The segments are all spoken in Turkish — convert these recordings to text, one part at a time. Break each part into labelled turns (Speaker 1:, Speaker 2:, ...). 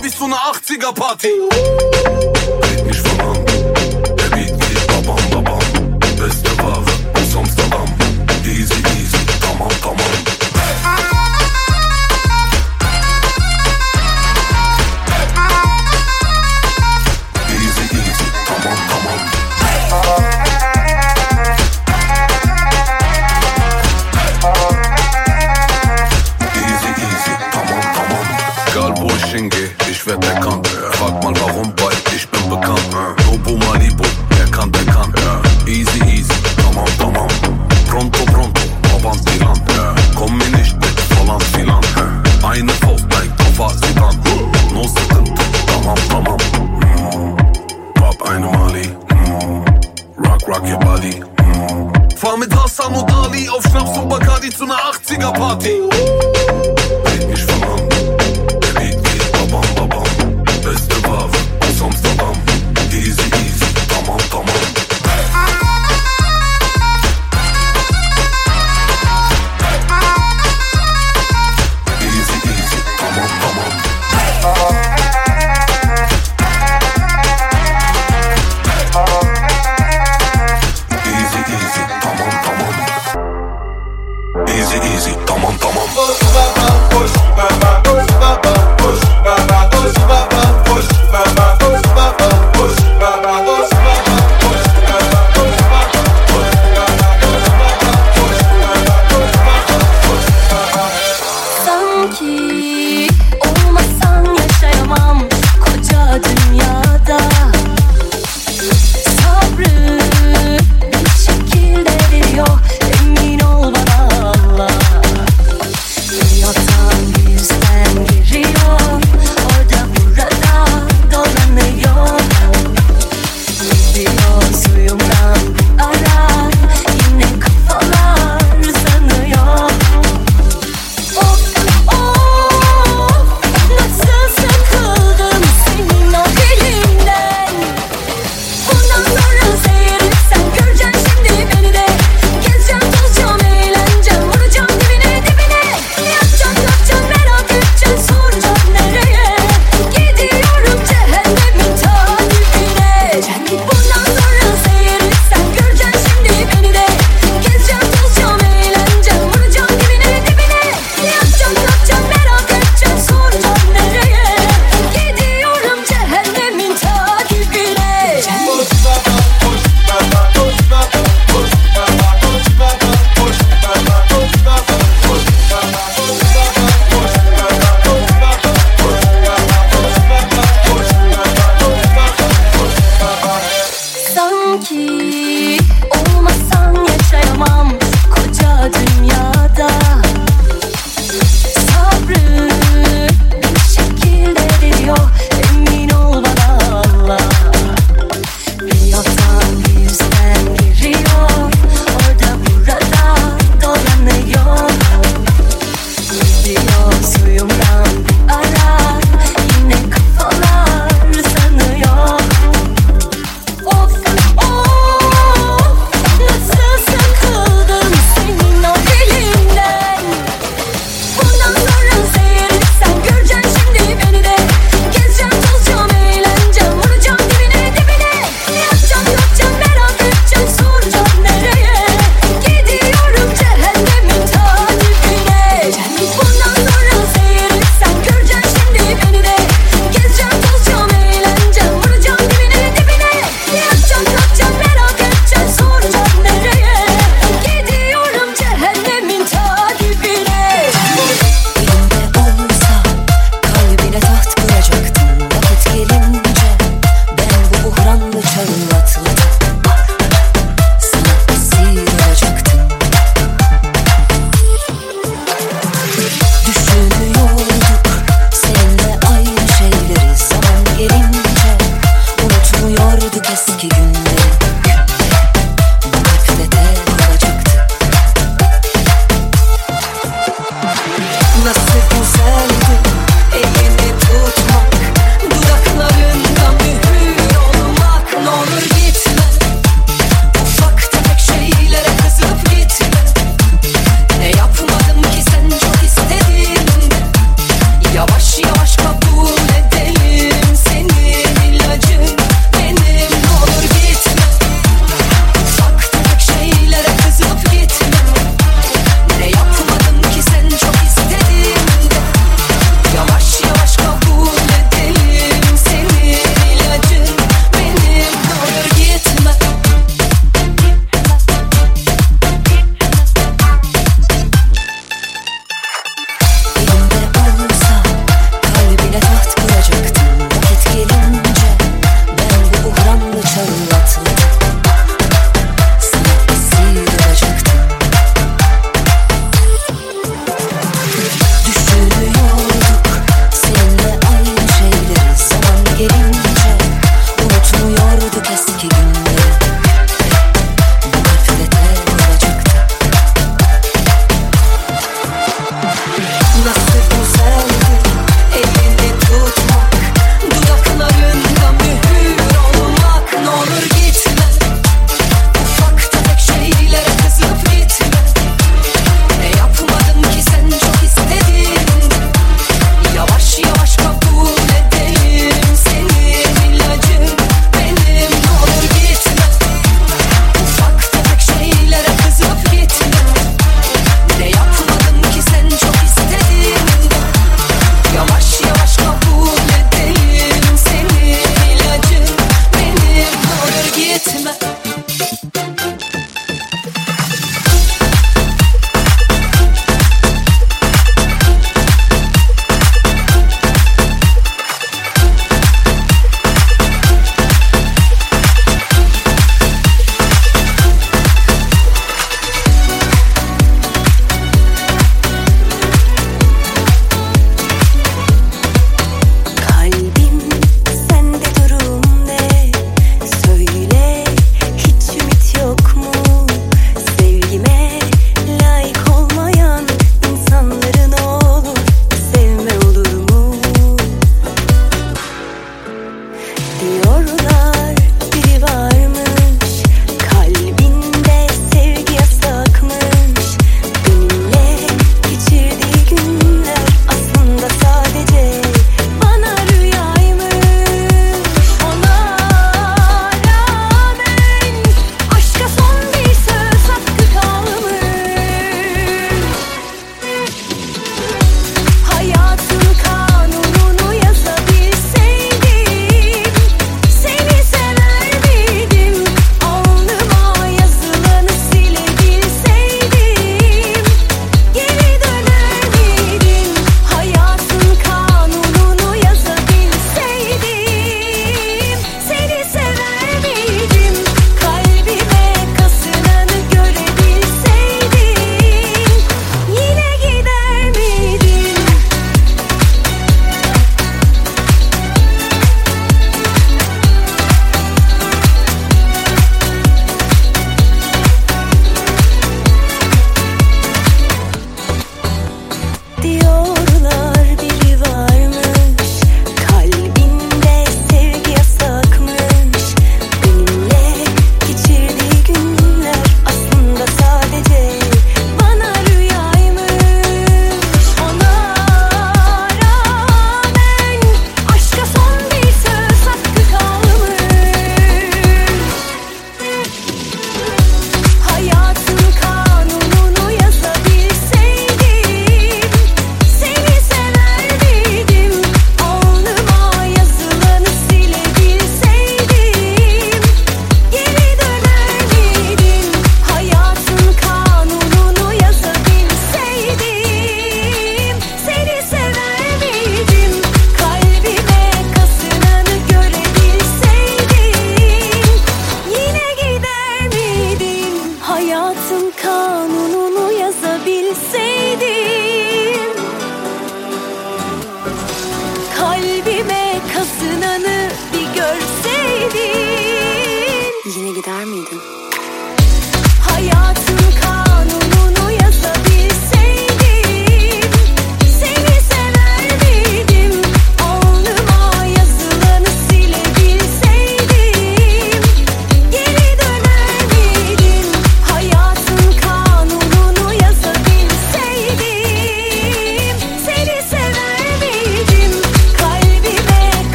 Speaker 1: hab ich so eine
Speaker 2: 80er-Party. Ich war am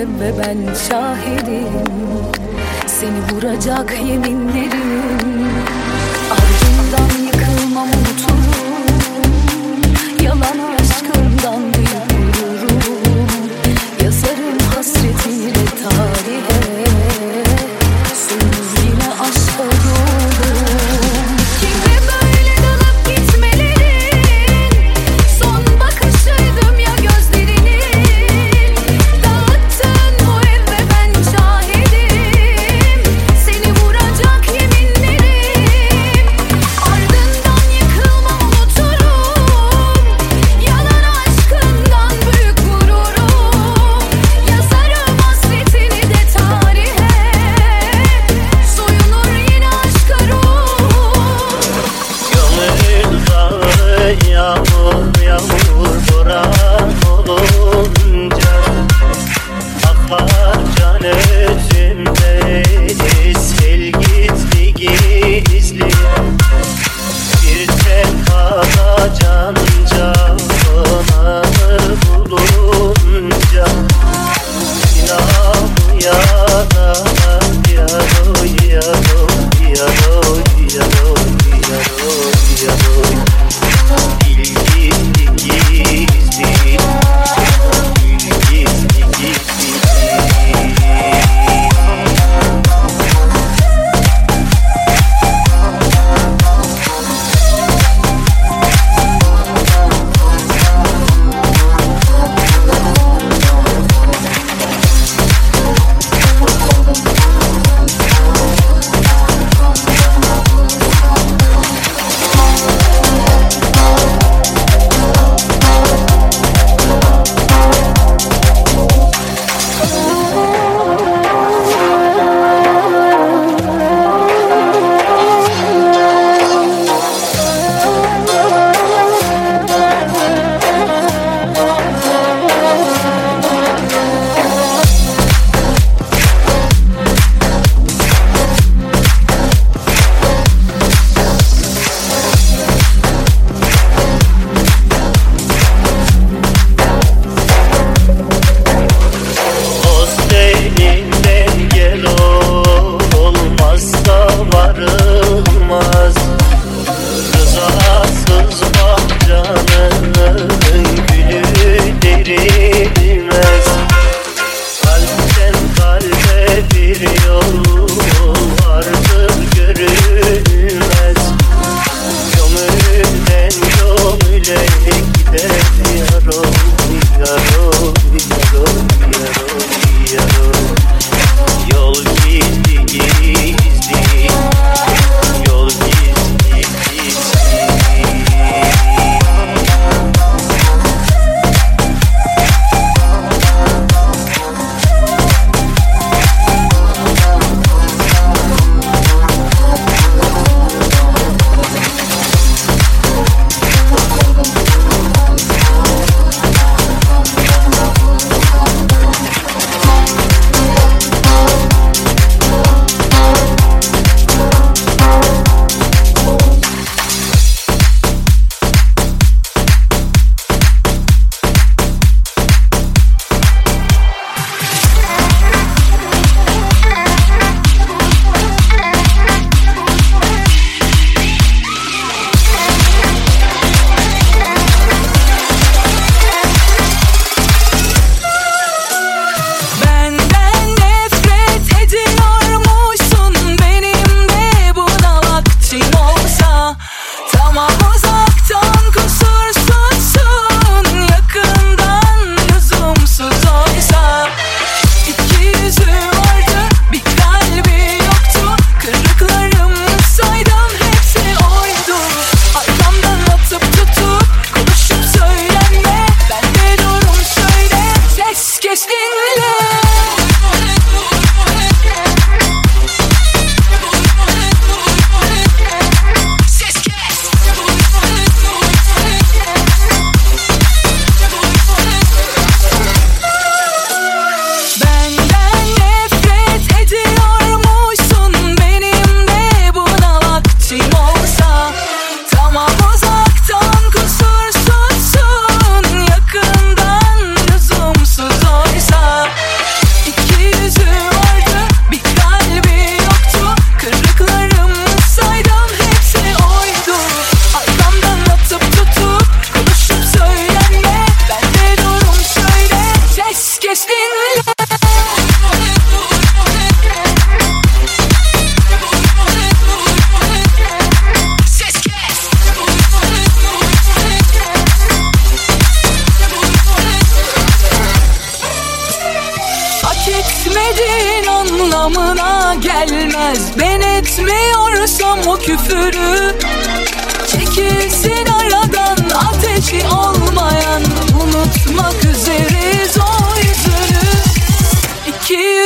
Speaker 2: ve ben şahidim. Seni vuracak yeminlerim. Ardından yıkılmam unuturum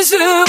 Speaker 1: zoo.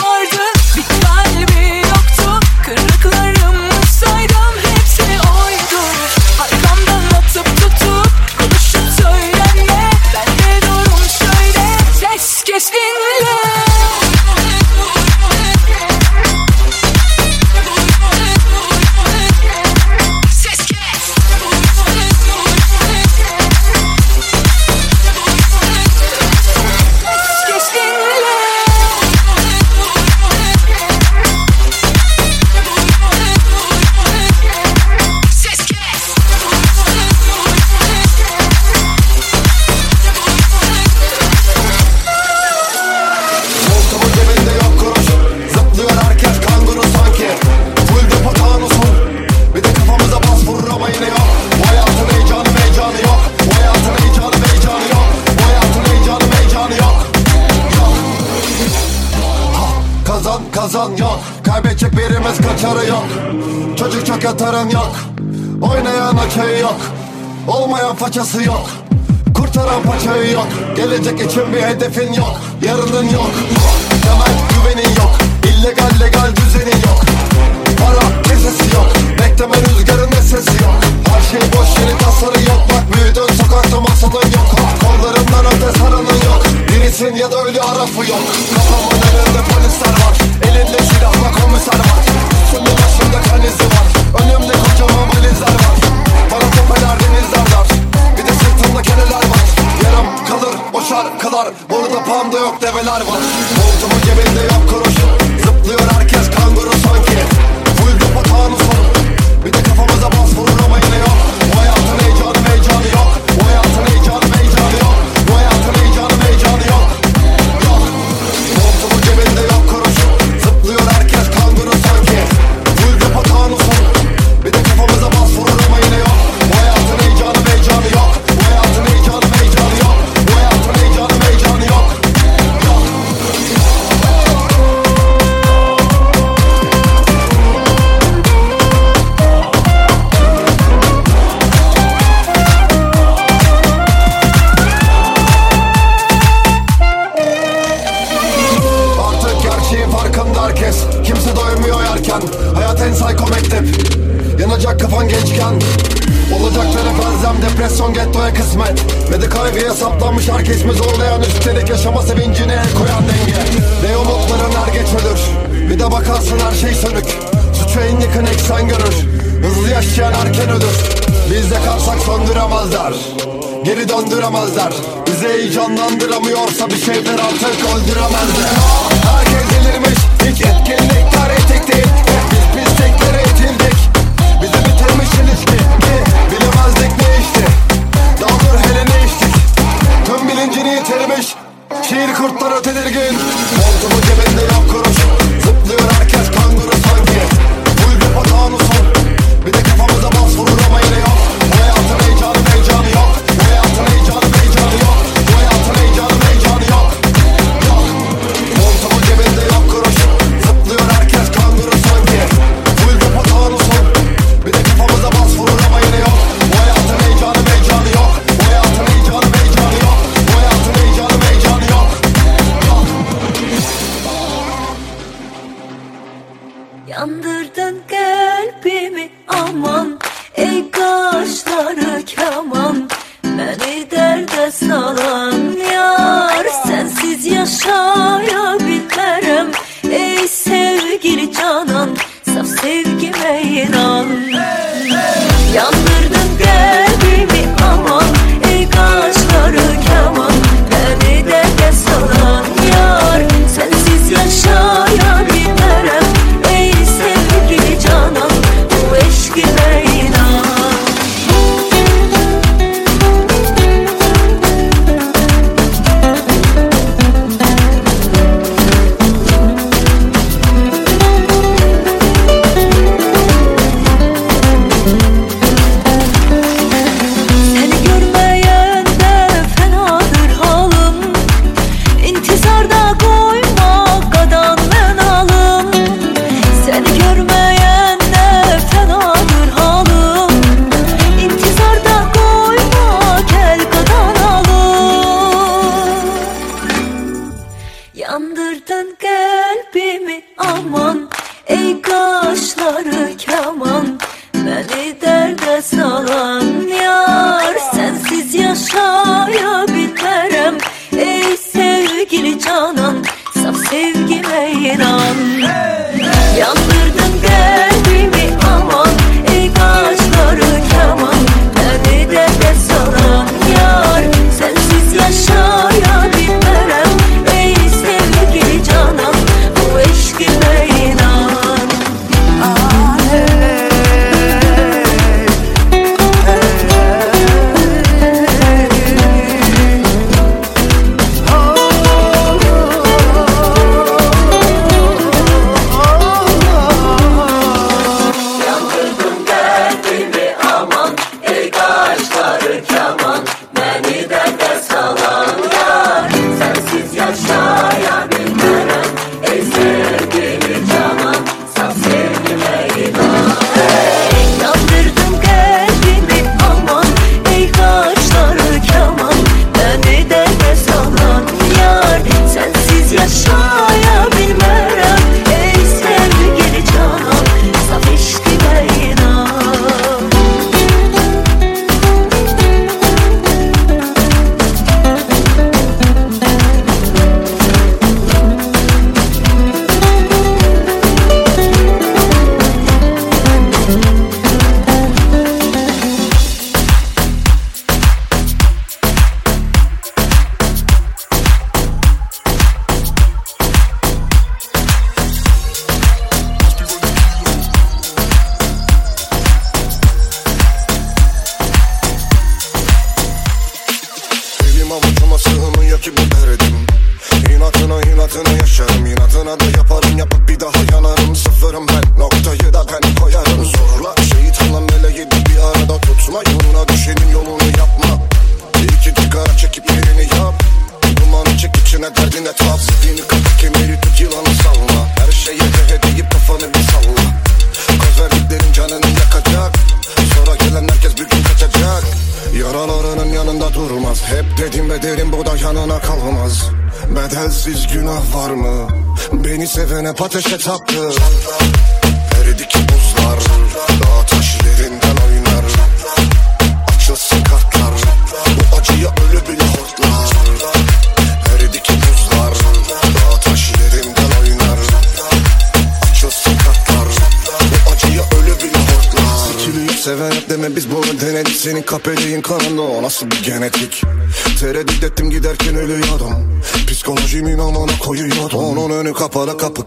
Speaker 1: for your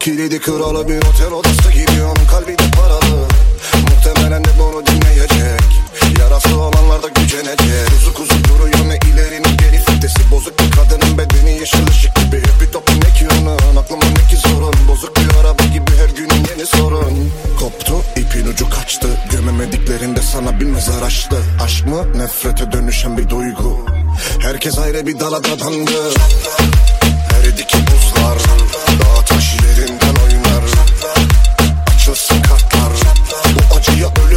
Speaker 1: Kilidi kralı bir otel odası gidiyorum kalbi de paralı. Muhtemelen de bunu dinleyecek. Yarası olanlar da gücenecek. Uzuk uzuk duruyor ne ilerini geri fitesi. Bozuk bir kadının bedeni yeşil ışık gibi. Hep bir topu ne ki onun? Aklımda ne ki sorun? Bozuk bir araba gibi her günün yeni sorun. Koptu ipin ucu kaçtı. Gömemediklerinde sana bir mezar açtı. Aşk mı? Nefrete dönüşen bir duygu. Herkes ayrı bir dala dadandı Eridi ki buzlar.
Speaker 3: Gucci up.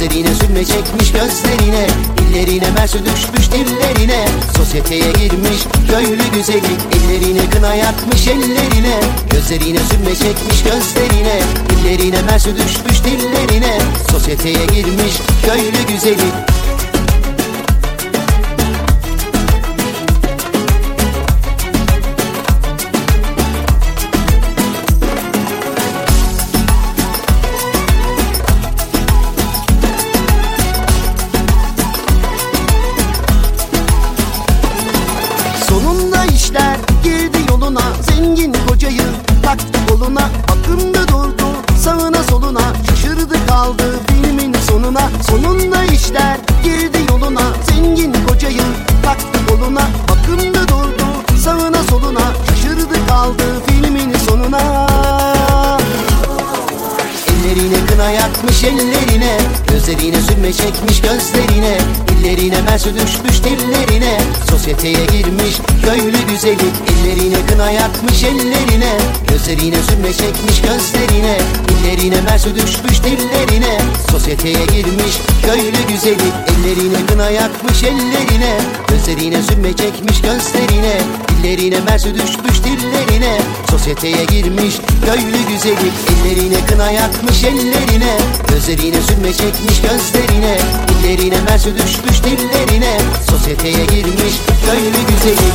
Speaker 3: Gözlerine sürme çekmiş gözlerine. Dillerine mersi düşmüş dillerine. Sosyeteye girmiş köylü güzeli. Ellerine kına yakmış ellerine. Gözlerine sürme çekmiş gözlerine. Dillerine mersi düşmüş dillerine. Sosyeteye girmiş köylü güzeli Mersi düşmüş dillerine Sosyeteye girmiş köylü güzeli Ellerine kına yakmış ellerine Gözlerine sürme çekmiş gözlerine Dillerine mersi düşmüş dillerine Sosyeteye girmiş köylü güzeli Ellerine kına yakmış ellerine Gözlerine sürme çekmiş gözlerine Dillerine mersi düşmüş dillerine Sosyeteye girmiş köylü güzeli Ellerine kına yakmış ellerine Gözlerine sürme çekmiş gözlerine Dillerine mersi düşmüş dillerine. Sosyeteye girmiş köylü güzeli